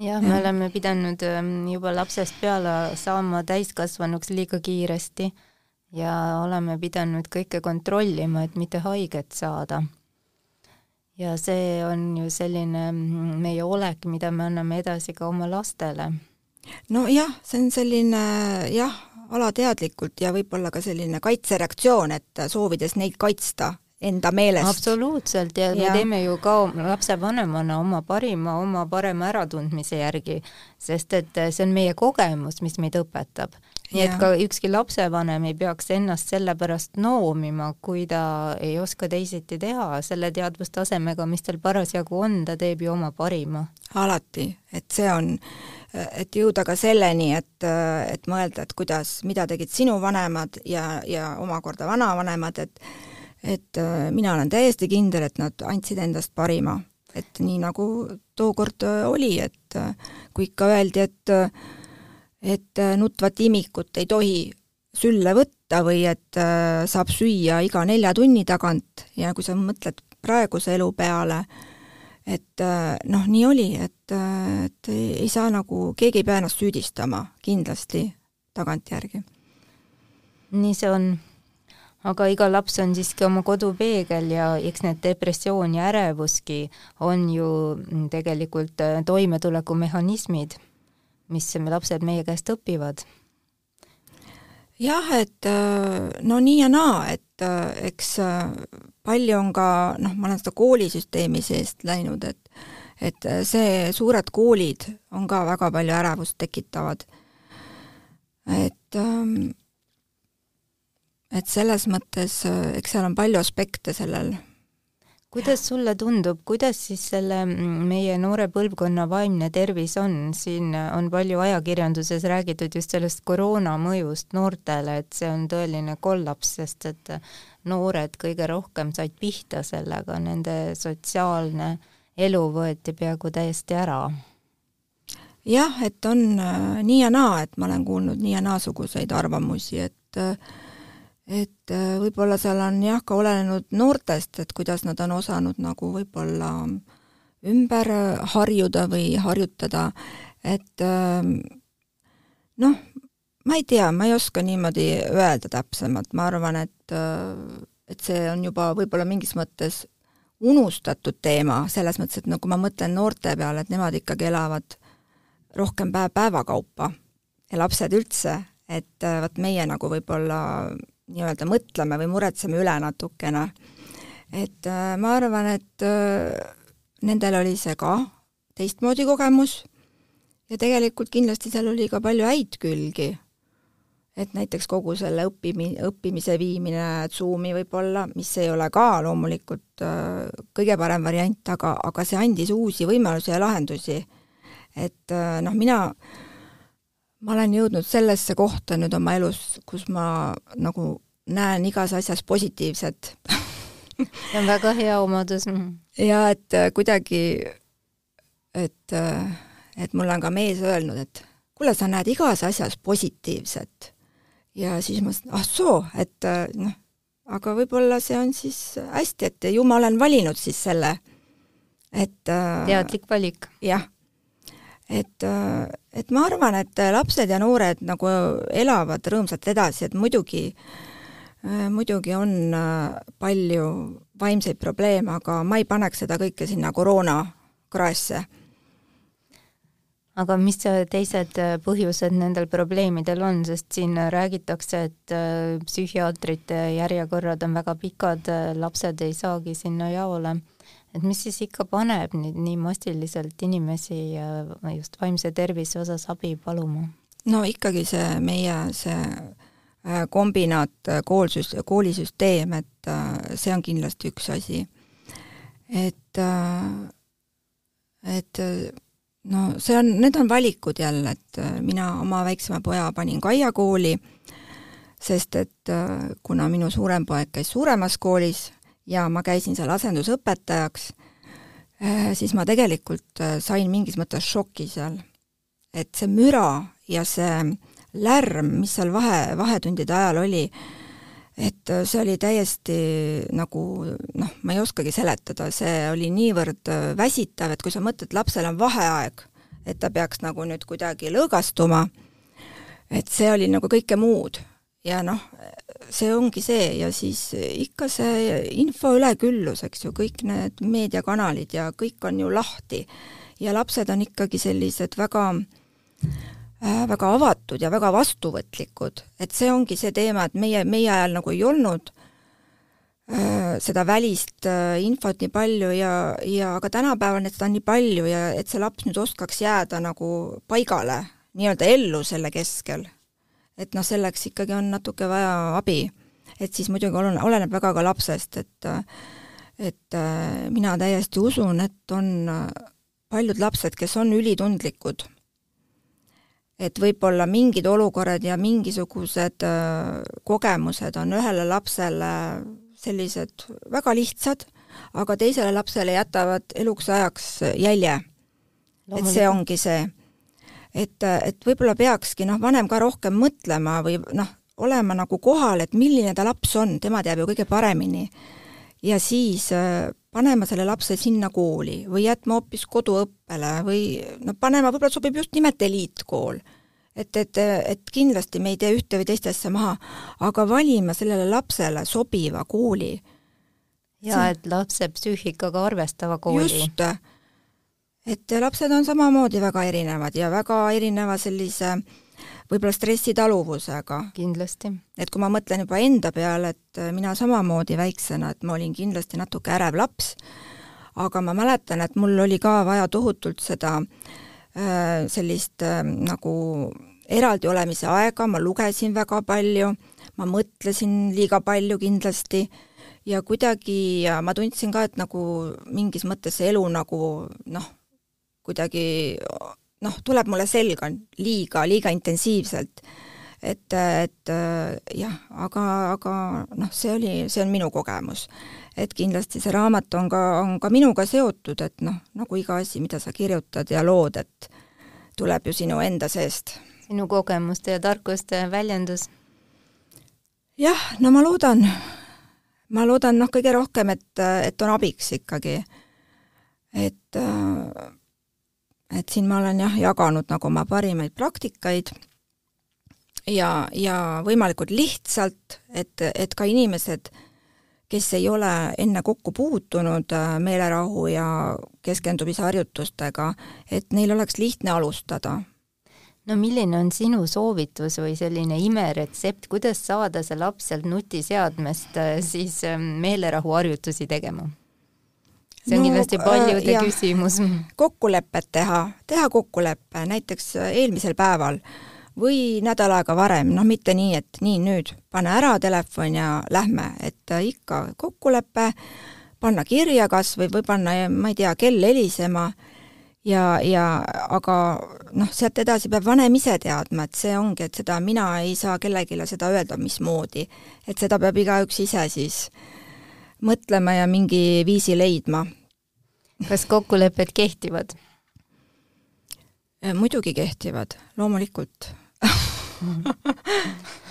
jah, me oleme pidanud juba lapsest peale saama täiskasvanuks liiga kiiresti ja oleme pidanud kõike kontrollima, et mitte haiget saada. Ja see on ju selline meie olek, mida me anname edasi ka oma lastele.
nojah, see on selline jah, alateadlikult ja võib-olla ka selline kaitsereaktsioon, et soovides neid kaitsta enda meelest.
absoluutselt. Ja, ja me teeme ju ka lapsevanemana oma parima, oma parema äratundmise järgi, sest et see on meie kogemus, mis meid õpetab. Nii et ka ükski lapsevanem ei peaks ennast selle pärast noomima, kui ta ei oska teisiti teha, selle teadvustasemega, mis tal parasjagu on, ta teeb ju oma parima.
alati, et see on, et jõuda ka selleni, et, et mõelda, et kuidas, mida tegid sinu vanemad ja, ja omakorda vanavanemad, et et mina olen täiesti kindel, et nad andsid endast parima. et nii, nagu tookord oli, et kui ikka öeldi, et et äh, nutvat imikut ei tohi sülle võtta või et äh, saab süüa iga nelja tunni tagant ja kui sa mõtled praeguse elu peale, et äh, noh, nii oli, et, et ei saa nagu, keegi ei pea ennast süüdistama kindlasti tagantjärgi.
nii see on. Aga iga laps on siiski oma kodupeegel ja eks need depressioon ja ärevuski on ju tegelikult toimetulekumehhanismid mis lapsed meie käest õpivad?
jah, et äh, no nii ja naa, et äh, eks äh, palju on ka, noh, ma olen seda koolisüsteemi seest läinud, et et see, suured koolid on ka väga palju ärevust tekitavad. et ähm, et selles mõttes, eks seal on palju aspekte sellel.
Kuidas sulle tundub, kuidas siis selle mm, meie noore põlvkonna vaimne tervis on, siin on palju ajakirjanduses räägitud just sellest koroona mõjust noortele, et see on tõeline kollaps, sest et noored kõige rohkem said pihta sellega, nende sotsiaalne elu võeti peaaegu täiesti ära.
Jah, et on äh, nii ja naa, et ma olen kuulnud nii ja naasuguseid arvamusi, et äh, et äh, võib-olla seal on jah, ka olenenud noortest, et kuidas nad on osanud nagu võib-olla ümber harjuda või harjutada, et ähm, noh, ma ei tea, ma ei oska niimoodi öelda täpsemalt, ma arvan, et äh, et see on juba võib-olla mingis mõttes unustatud teema, selles mõttes, et no kui ma mõtlen noorte peale, et nemad ikkagi elavad rohkem päev päeva kaupa ja lapsed üldse, et äh, vot meie nagu võib-olla nii-öelda mõtleme või muretseme üle natukene. et äh, ma arvan, et äh, nendel oli see ka teistmoodi kogemus ja tegelikult kindlasti seal oli ka palju häid külgi. et näiteks kogu selle õppimi-, õppimise viimine Zoomi võib-olla, mis ei ole ka loomulikult äh, kõige parem variant, aga, aga see andis uusi võimalusi ja lahendusi. et noh, mina ma olen jõudnud sellesse kohta nüüd oma elus, kus ma nagu näen igas asjas positiivset
see on väga hea omadus.
ja et äh, kuidagi, et, äh, et mulle on ka mees öelnud, et kuule, sa näed igas asjas positiivset. ja siis ma mõtlesin, ah soo, et äh, noh, aga võib-olla see on siis hästi, et ju ma olen valinud siis selle, et
teadlik valik.
jah et, äh, et ma arvan, et lapsed ja noored nagu elavad rõõmsalt edasi, et muidugi, äh, muidugi on äh, palju vaimseid probleeme, aga ma ei paneks seda kõike sinna koroona kraesse.
aga mis teised põhjused nendel probleemidel on, sest siin räägitakse, et psühhiaatrite järjekorrad on väga pikad, lapsed ei saagi sinna jaole et mis siis ikka paneb nüüd nii massiliselt inimesi just vaimse tervise osas abi paluma?
no ikkagi see meie, see äh, kombinaat, äh, koolsüs-, koolisüsteem, et see on kindlasti üks asi. et, et no see on, need on valikud jälle, et mina oma väiksema poja panin Kaia kooli, sest et kuna minu suurem poeg käis suuremas koolis ja ma käisin seal asendusõpetajaks, siis ma tegelikult sain mingis mõttes šoki seal. et see müra ja see lärm, mis seal vahe, vahetundide ajal oli, et see oli täiesti nagu noh, ma ei oskagi seletada, see oli niivõrd väsitav, et kui sa mõtled, lapsel on vaheaeg, et ta peaks nagu nüüd kuidagi lõõgastuma, et see oli nagu kõike muud ja noh, see ongi see ja siis ikka see info üleküllus, eks ju, kõik need meediakanalid ja kõik on ju lahti. Ja lapsed on ikkagi sellised väga Äh, väga avatud ja väga vastuvõtlikud, et see ongi see teema, et meie, meie ajal nagu ei olnud äh, seda välist äh, infot nii palju ja, ja aga tänapäeval seda on nii palju ja et see laps nüüd oskaks jääda nagu paigale, nii-öelda ellu selle keskel, et noh, selleks ikkagi on natuke vaja abi. et siis muidugi olen, oleneb väga ka lapsest, et et mina täiesti usun, et on paljud lapsed, kes on ülitundlikud et võib-olla mingid olukorrad ja mingisugused äh, kogemused on ühele lapsele sellised väga lihtsad, aga teisele lapsele jätavad eluks ajaks jälje. et see ongi see. Et, et võib-olla peakski noh, vanem ka rohkem mõtlema või noh, olema nagu kohal, et milline ta laps on, tema teab ju kõige paremini. ja siis äh, panema selle lapse sinna kooli või jätma hoopis koduõppele või noh, panema, võib-olla sobib just nimelt eliitkool. et, et, et kindlasti me ei tee ühte või teist asja maha, aga valima sellele lapsele sobiva kooli.
ja et lapse psüühikaga arvestava kooli.
just, et lapsed on samamoodi väga erinevad ja väga erineva sellise äh, võib-olla stressitaluvusega.
kindlasti.
et kui ma mõtlen juba enda peale, et äh, mina samamoodi väiksena, et ma olin kindlasti natuke ärev laps, aga ma mäletan, et mul oli ka vaja tohutult seda äh, sellist äh, nagu eraldi olemise aega, ma lugesin väga palju, ma mõtlesin liiga palju kindlasti ja kuidagi ja ma tundsin ka, et nagu mingis mõttes see elu nagu noh, kuidagi noh, tuleb mulle selga liiga, liiga intensiivselt. et, et jah, aga, aga noh, see oli, see on minu kogemus. et kindlasti see raamat on ka, on ka minuga seotud, et noh, nagu iga asi, mida sa kirjutad ja lood, et tuleb ju sinu enda seest.
sinu kogemuste ja tarkuste väljendus?
jah, no ma loodan, ma loodan noh, kõige rohkem, et, et on abiks ikkagi. et äh, et siin ma olen jah, jaganud nagu oma parimaid praktikaid ja, ja võimalikult lihtsalt, et, et ka inimesed, kes ei ole enne kokku puutunud äh, meelerahu ja keskendumisharjutustega, et neil oleks lihtne alustada.
no milline on sinu soovitus või selline imeretsept, kuidas saada see laps sealt nutiseadmest äh, siis äh, meelerahuharjutusi tegema? See on no, kindlasti paljude äh, küsimus.
kokkulepet teha, teha kokkulepe näiteks äh, eelmisel päeval või nädal aega varem, noh mitte nii, et nii nüüd, pane ära telefon ja lähme, et äh, ikka kokkulepe, panna kirja kas või, või panna, ma ei tea, kell helisema ja, ja aga noh, sealt edasi peab vanem ise teadma, et see ongi, et seda mina ei saa kellelegi seda öelda, mismoodi. et seda peab igaüks ise siis mõtlema ja mingi viisi leidma.
kas kokkulepped kehtivad?
Äh, muidugi kehtivad, loomulikult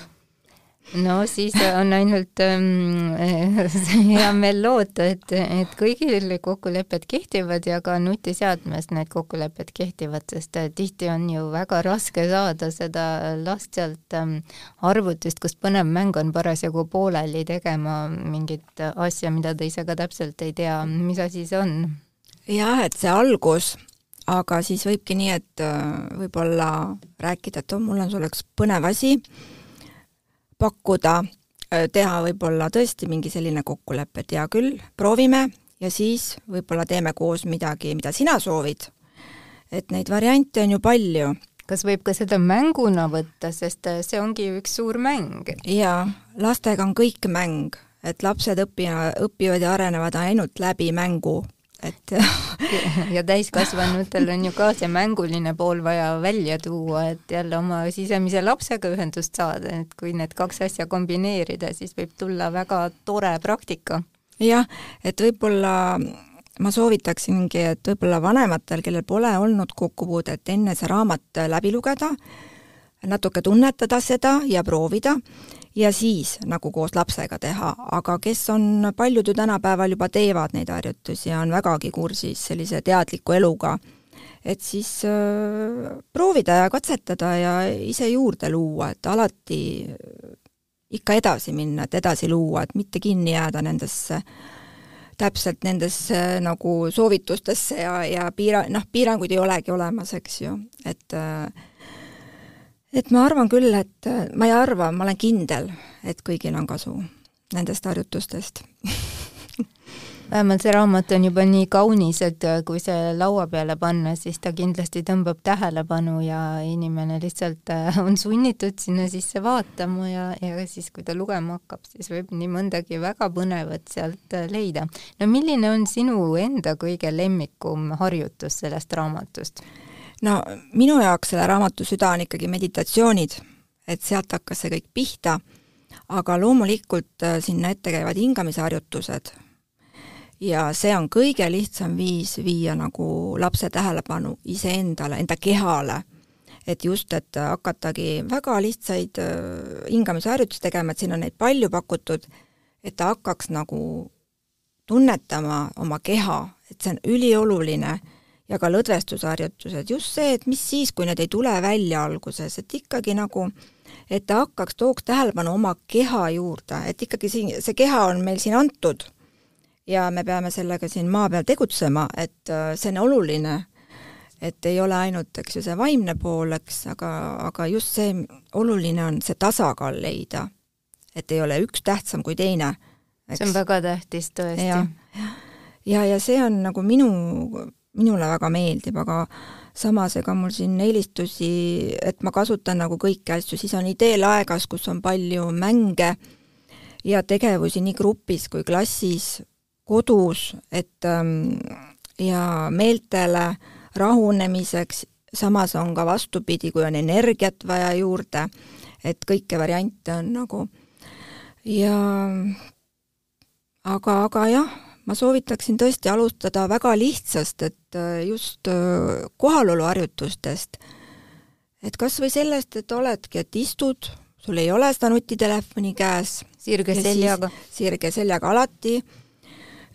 no siis on ainult ähm, hea meel loota, et, et kõigil kokkulepped kehtivad ja ka nutiseadmes need kokkulepped kehtivad, sest äh, tihti on ju väga raske saada seda last sealt ähm, arvutist, kus põnev mäng on parasjagu pooleli, tegema mingit asja, mida ta ise ka täpselt ei tea, mis asi see on.
jah, et see algus aga siis võibki nii, et äh, võib-olla rääkida, et oh, mul on selleks põnev asi pakkuda, teha võib-olla tõesti mingi selline kokkulepe, et hea küll, proovime ja siis võib-olla teeme koos midagi, mida sina soovid. et neid variante on ju palju,
kas võib ka seda mänguna võtta, sest äh, see ongi ju üks suur mäng?
jaa, lastega on kõik mäng, et lapsed õppija, õpivad ja arenevad ainult läbi mängu, et
ja täiskasvanutel on ju ka see mänguline pool vaja välja tuua, et jälle oma sisemise lapsega ühendust saada, et kui need kaks asja kombineerida, siis võib tulla väga tore praktika.
jah, et võib-olla ma soovitaksingi, et võib-olla vanematel, kellel pole olnud kokkupuudet, enne see raamat läbi lugeda, natuke tunnetada seda ja proovida ja siis nagu koos lapsega teha, aga kes on, paljud ju tänapäeval juba teevad neid harjutusi ja on vägagi kursis sellise teadliku eluga, et siis äh, proovida ja katsetada ja ise juurde luua, et alati ikka edasi minna, et edasi luua, et mitte kinni jääda nendesse äh, täpselt nendesse nagu soovitustesse ja, ja piira-, noh, piiranguid ei olegi olemas, eks ju, et et ma arvan küll, et ma ei arva, ma olen kindel, et kõigil on kasu nendest harjutustest
vähemalt see raamat on juba nii kaunis, et äh, kui see laua peale panna, siis ta kindlasti tõmbab tähelepanu ja inimene lihtsalt äh, on sunnitud sinna sisse vaatama ja, ja siis, kui ta lugema hakkab, siis võib nii mõndagi väga põnevat sealt äh, leida. no milline on sinu enda kõige lemmikum harjutus sellest raamatust?
No minu jaoks selle raamatu süda on ikkagi meditatsioonid, et sealt hakkas see kõik pihta, aga loomulikult sinna ette käivad hingamisharjutused ja see on kõige lihtsam viis viia nagu lapse tähelepanu iseendale, enda kehale. et just, et hakatagi väga lihtsaid äh, hingamisharjutusi tegema, et siin on neid palju pakutud, et ta hakkaks nagu tunnetama oma keha, et see on ülioluline ja ka lõdvestusharjutused, just see, et mis siis, kui need ei tule välja alguses, et ikkagi nagu et ta hakkaks, tooks tähelepanu oma keha juurde, et ikkagi siin, see keha on meil siin antud ja me peame sellega siin maa peal tegutsema, et äh, see on oluline, et ei ole ainult, eks ju, see vaimne pool, eks, aga, aga just see, oluline on see tasakaal leida. et ei ole üks tähtsam kui teine.
see on väga tähtis tõesti. ja,
ja, ja see on nagu minu, minule väga meeldib, aga samas ega mul siin eelistusi, et ma kasutan nagu kõiki asju, siis on ideelaegas, kus on palju mänge ja tegevusi nii grupis kui klassis, kodus, et ähm, ja meeltele rahunemiseks, samas on ka vastupidi, kui on energiat vaja juurde, et kõiki variante on nagu ja aga, aga jah, ma soovitaksin tõesti alustada väga lihtsast, et äh, just äh, kohaloluharjutustest. et kas või sellest, et oledki, et istud, sul ei ole seda nutitelefoni käes.
sirge seljaga.
sirge seljaga alati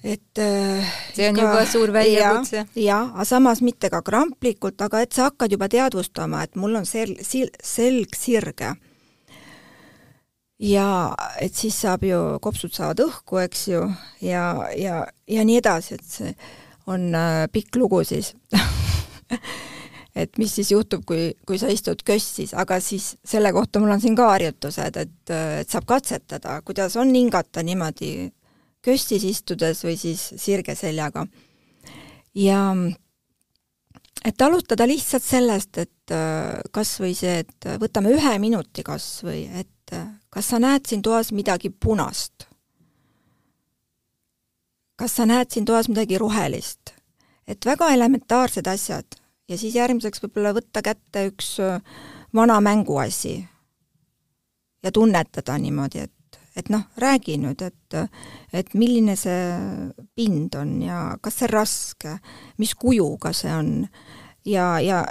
et
äh, see on ka, juba suur väljakutse.
jah, aga samas mitte ka kramplikult, aga et sa hakkad juba teadvustama, et mul on sel-, sil-, selg sirge. Ja et siis saab ju, kopsud saavad õhku, eks ju, ja, ja, ja nii edasi, et see on äh, pikk lugu siis et mis siis juhtub, kui, kui sa istud kössis, aga siis selle kohta mul on siin ka harjutused, et, et saab katsetada, kuidas on hingata niimoodi kössis istudes või siis sirge seljaga. ja et alustada lihtsalt sellest, et äh, kas või see, et võtame ühe minuti kas või, et äh, kas sa näed siin toas midagi punast? kas sa näed siin toas midagi rohelist? et väga elementaarsed asjad ja siis järgmiseks võib-olla võtta kätte üks vana mänguasi ja tunnetada niimoodi, et et noh, räägi nüüd, et, et milline see pind on ja kas see raske, mis kujuga see on ja, ja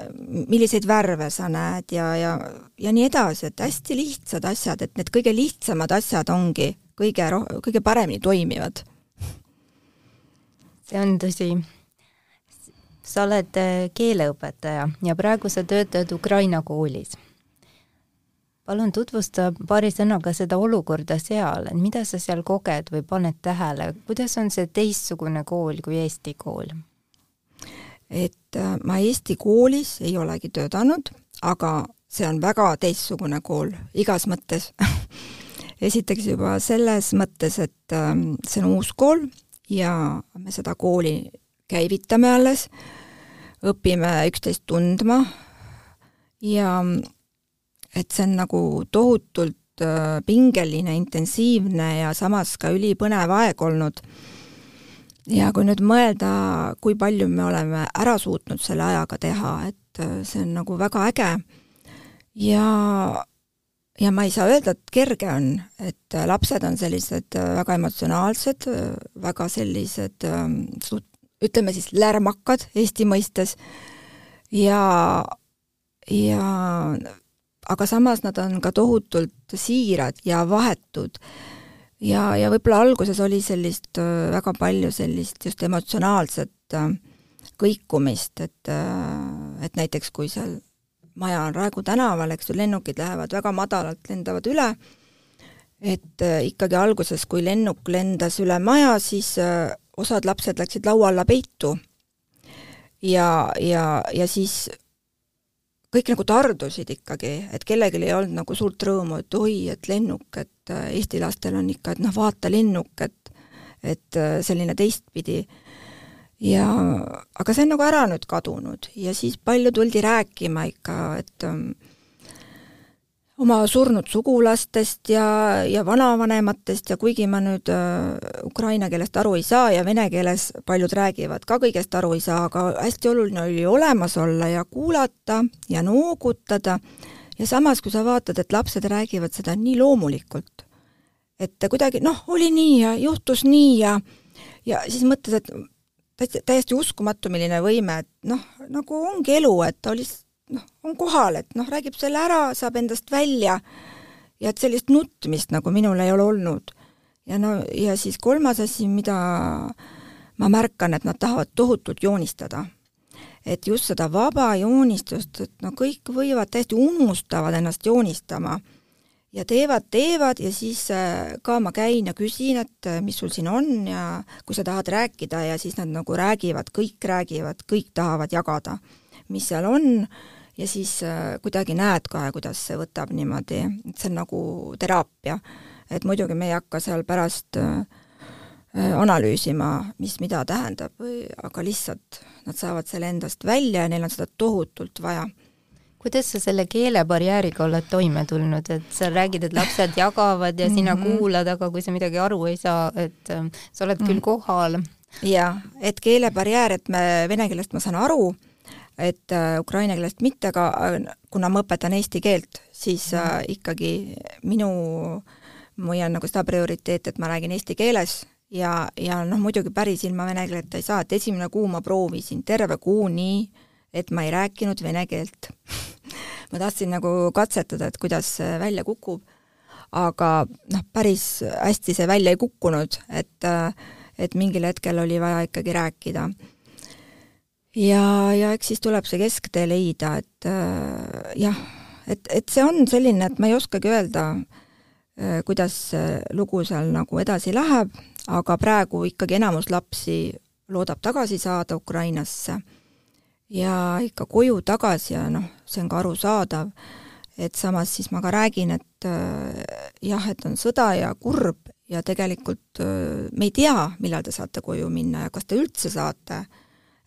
milliseid värve sa näed ja, ja, ja nii edasi, et hästi lihtsad asjad, et need kõige lihtsamad asjad ongi kõige roh-, kõige paremini toimivad.
see on tõsi. sa oled keeleõpetaja ja praegu sa töötad Ukraina koolis palun tutvusta paari sõnaga seda olukorda seal, et mida sa seal koged või paned tähele, kuidas on see teistsugune kool kui Eesti kool?
Et äh, ma Eesti koolis ei olegi töötanud, aga see on väga teistsugune kool igas mõttes esiteks juba selles mõttes, et ähm, see on uus kool ja me seda kooli käivitame alles, õpime üksteist tundma ja et see on nagu tohutult äh, pingeline, intensiivne ja samas ka ülipõnev aeg olnud. Ja kui nüüd mõelda, kui palju me oleme ära suutnud selle ajaga teha, et äh, see on nagu väga äge ja ja ma ei saa öelda, et kerge on, et äh, lapsed on sellised väga emotsionaalsed, väga sellised ähm, ütleme siis lärmakad Eesti mõistes ja, ja aga samas nad on ka tohutult siirad ja vahetud. Ja, ja võib-olla alguses oli sellist äh, väga palju sellist just emotsionaalset äh, kõikumist, et, äh, et näiteks kui seal maja on Raekoja tänaval, eks ju, lennukid lähevad väga madalalt, lendavad üle, et ikkagi alguses, kui lennuk lendas üle maja, siis osad lapsed läksid laua alla peitu. Ja, ja, ja siis kõik nagu tardusid ikkagi, et kellelgi ei olnud nagu suurt rõõmu, et oi, et lennuk, et äh, Eesti lastel on ikka, et noh, vaata lennuk, et et äh, selline teistpidi. ja aga see on nagu ära nüüd kadunud ja siis palju tuldi rääkima ikka, et ähm, oma surnud sugulastest ja, ja vanavanematest ja kuigi ma nüüd äh, ukraina keelest aru ei saa ja vene keeles paljud räägivad ka kõigest aru ei saa, aga hästi oluline oli olemas olla ja kuulata ja noogutada. Ja samas, kui sa vaatad, et lapsed räägivad seda nii loomulikult, et kuidagi noh, oli nii ja juhtus nii ja ja siis mõtled, et täiesti, uskumatu, milline võime, et noh, nagu ongi elu, et ta oli noh, on kohal, et noh, räägib selle ära, saab endast välja ja et sellist nutmist nagu minul ei ole olnud. ja no ja siis kolmas asi, mida ma märkan, et nad tahavad tohutult joonistada. et just seda vaba joonistust, et no kõik võivad, täiesti unustavad ennast joonistama ja teevad, teevad ja siis äh, ka ma käin ja küsin, et äh, mis sul siin on ja kui sa tahad rääkida ja siis nad nagu räägivad, kõik räägivad, kõik tahavad jagada, mis seal on ja siis äh, kuidagi näed kohe, kuidas see võtab niimoodi, et see on nagu teraapia. et muidugi me ei hakka seal pärast äh, analüüsima, mis mida tähendab või, aga lihtsalt nad saavad selle endast välja ja neil on seda tohutult vaja
kuidas sa selle keelebarjääriga oled toime tulnud, et sa räägid, et lapsed jagavad ja sina mm -hmm. kuulad, aga kui sa midagi aru ei saa, et äh, sa oled küll mm -hmm. kohal.
jaa, et keelebarjäär, et me vene keelest ma saan aru, et äh, ukraina keelest mitte, aga äh, kuna ma õpetan eesti keelt, siis äh, ikkagi minu, ma hoian nagu seda prioriteeti, et ma räägin eesti keeles ja, ja noh, muidugi päris ilma vene keeleta ei saa, et esimene kuu ma proovisin terve kuu nii, et ma ei rääkinud vene keelt. Ma tahtsin nagu katsetada, et kuidas see välja kukub, aga noh, päris hästi see välja ei kukkunud, et et mingil hetkel oli vaja ikkagi rääkida ja, ja eks siis tuleb see kesktee leida, et äh, jah, et, et see on selline, et ma ei oskagi öelda äh,, kuidas lugu seal nagu edasi läheb, aga praegu ikkagi enamus lapsi loodab tagasi saada Ukrainasse. Ja ikka koju tagasi ja noh, see on ka arusaadav, et samas siis ma ka räägin, et äh, jah, et on sõda ja kurb ja tegelikult äh, me ei tea, millal te saate koju minna ja kas te üldse saate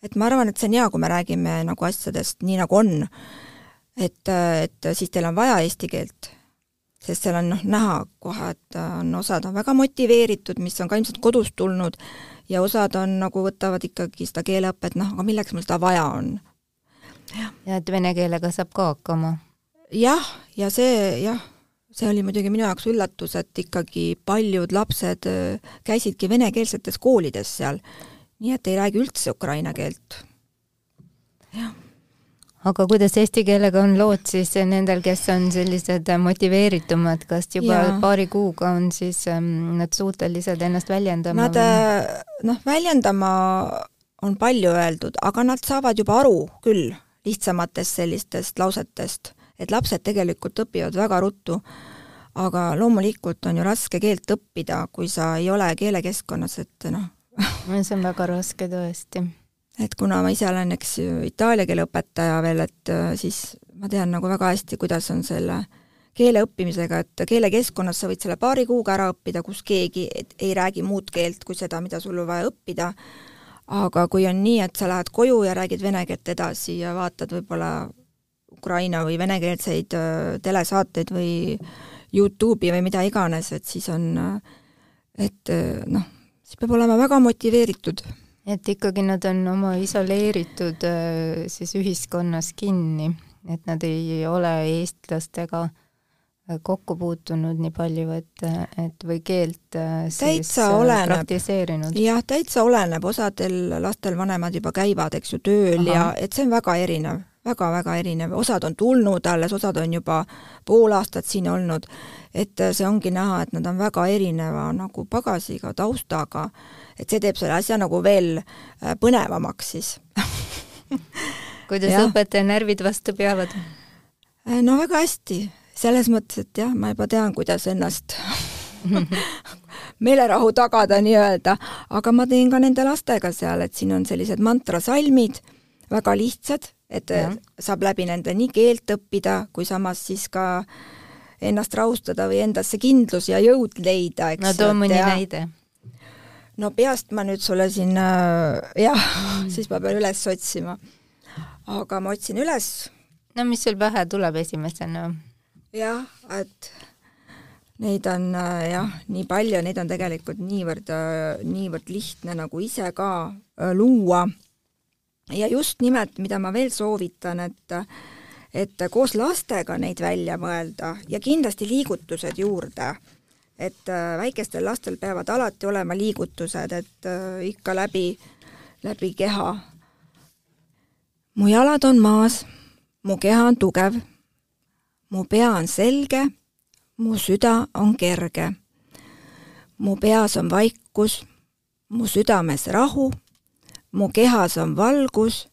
et ma arvan, et see on hea, kui me räägime nagu asjadest nii, nagu on. et, et siis teil on vaja eesti keelt, sest seal on noh, näha kohe, et on, osad on väga motiveeritud, mis on ka ilmselt kodust tulnud, ja osad on nagu, võtavad ikkagi seda keeleõpet, noh, aga milleks mul seda vaja on.
ja et vene keelega saab ka hakkama?
jah, ja see, jah, see oli muidugi minu jaoks üllatus, et ikkagi paljud lapsed äh, käisidki venekeelsetes koolides seal nii et ei räägi üldse ukraina keelt. jah
aga kuidas eesti keelega on lood siis nendel, kes on sellised motiveeritumad, kas juba ja. paari kuuga on siis ähm, nad suutelised ennast väljendama?
Nad äh, noh, väljendama on palju öeldud, aga nad saavad juba aru küll lihtsamatest sellistest lausetest, et lapsed tegelikult õpivad väga ruttu. aga loomulikult on ju raske keelt õppida, kui sa ei ole keelekeskkonnas, et noh,
see on väga raske tõesti.
et kuna ma ise olen, eks ju, itaalia keele õpetaja veel, et äh, siis ma tean nagu väga hästi, kuidas on selle keele õppimisega, et keelekeskkonnas sa võid selle paari kuuga ära õppida, kus keegi ei räägi muud keelt kui seda, mida sul on vaja õppida, aga kui on nii, et sa lähed koju ja räägid vene keelt edasi ja vaatad võib-olla ukraina või venekeelseid telesaateid või Youtube'i või mida iganes, et siis on, et noh, siis peab olema väga motiveeritud.
et ikkagi nad on oma isoleeritud siis ühiskonnas kinni, et nad ei ole eestlastega kokku puutunud nii palju, et, et või keelt äh, siis
täitsa äh, oleneb. jah, täitsa oleneb, osadel lastel vanemad juba käivad, eks ju, tööl Aha. ja et see on väga erinev väga-väga erinev, osad on tulnud alles, osad on juba pool aastat siin olnud, et äh, see ongi näha, et nad on väga erineva nagu pagasiga, taustaga, et see teeb selle asja nagu veel põnevamaks siis.
Kuidas õpetaja närvid vastu peavad?
no väga hästi, selles mõttes, et jah, ma juba tean, kuidas ennast meelerahu tagada nii-öelda, aga ma teen ka nende lastega seal, et siin on sellised mantrasalmid, väga lihtsad, et ja. saab läbi nende nii keelt õppida, kui samas siis ka ennast rahustada või endasse kindlus ja jõud leida, eks.
no too mõni ja... näide.
no peast ma nüüd sulle siin äh, jah mm., siis ma pean üles otsima. aga ma otsin üles.
no mis sul pähe tuleb esimesena
jah, et neid on äh, jah, nii palju, neid on tegelikult niivõrd, äh, niivõrd lihtne nagu ise ka äh, luua. Ja just nimelt, mida ma veel soovitan, et et koos lastega neid välja mõelda ja kindlasti liigutused juurde. et väikestel lastel peavad alati olema liigutused, et ikka läbi, läbi keha. mu jalad on maas, mu keha on tugev mu pea on selge, mu süda on kerge. mu peas on vaikus, mu südames rahu, mu kehas on valgus,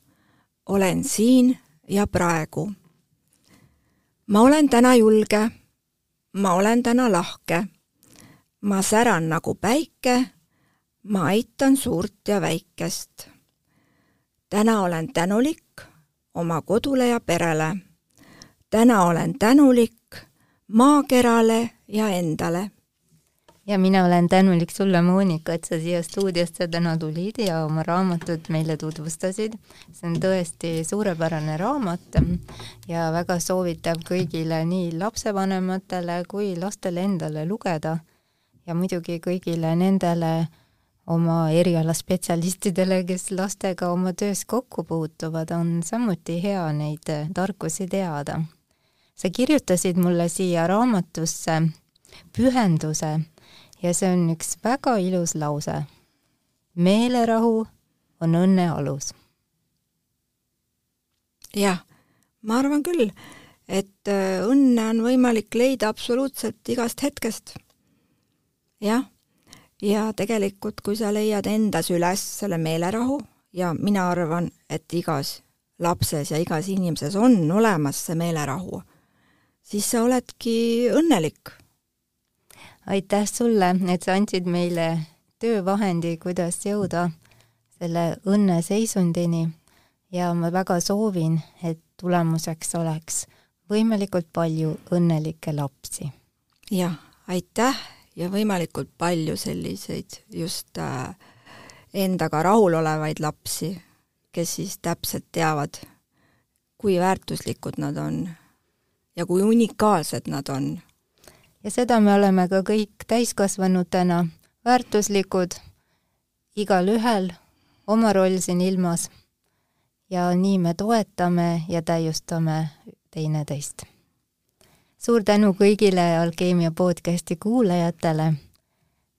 olen siin ja praegu. ma olen täna julge, ma olen täna lahke, ma säran nagu päike, ma aitan suurt ja väikest. täna olen tänulik oma kodule ja perele täna olen tänulik maakerale ja endale.
Ja mina olen tänulik sulle, Monika, et sa siia stuudiosse täna tulid ja oma raamatut meile tutvustasid. see on tõesti suurepärane raamat ja väga soovitav kõigile, nii lapsevanematele kui lastele endale lugeda ja muidugi kõigile nendele oma erialaspetsialistidele, kes lastega oma töös kokku puutuvad, on samuti hea neid tarkusi teada sa kirjutasid mulle siia raamatusse pühenduse ja see on üks väga ilus lause. meelerahu on õnne alus.
jah, ma arvan küll, et äh, õnne on võimalik leida absoluutselt igast hetkest. jah, ja tegelikult, kui sa leiad endas üles selle meelerahu ja mina arvan, et igas lapses ja igas inimeses on olemas see meelerahu siis sa oledki õnnelik.
Aitäh sulle, et sa andsid meile töövahendi, kuidas jõuda selle õnneseisundini ja ma väga soovin, et tulemuseks oleks võimalikult palju õnnelikke lapsi.
jah, aitäh ja võimalikult palju selliseid just äh, endaga rahulolevaid lapsi, kes siis täpselt teavad, kui väärtuslikud nad on ja kui unikaalsed nad on.
Ja seda me oleme ka kõik täiskasvanutena, väärtuslikud, igalühel oma roll siin ilmas. ja nii me toetame ja täiustame teineteist. suur tänu kõigile Alkeemia podcasti kuulajatele.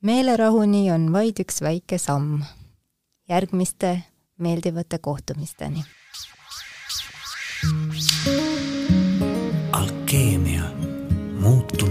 meelerahuni on vaid üks väike samm. järgmiste meeldivate kohtumisteni. thank you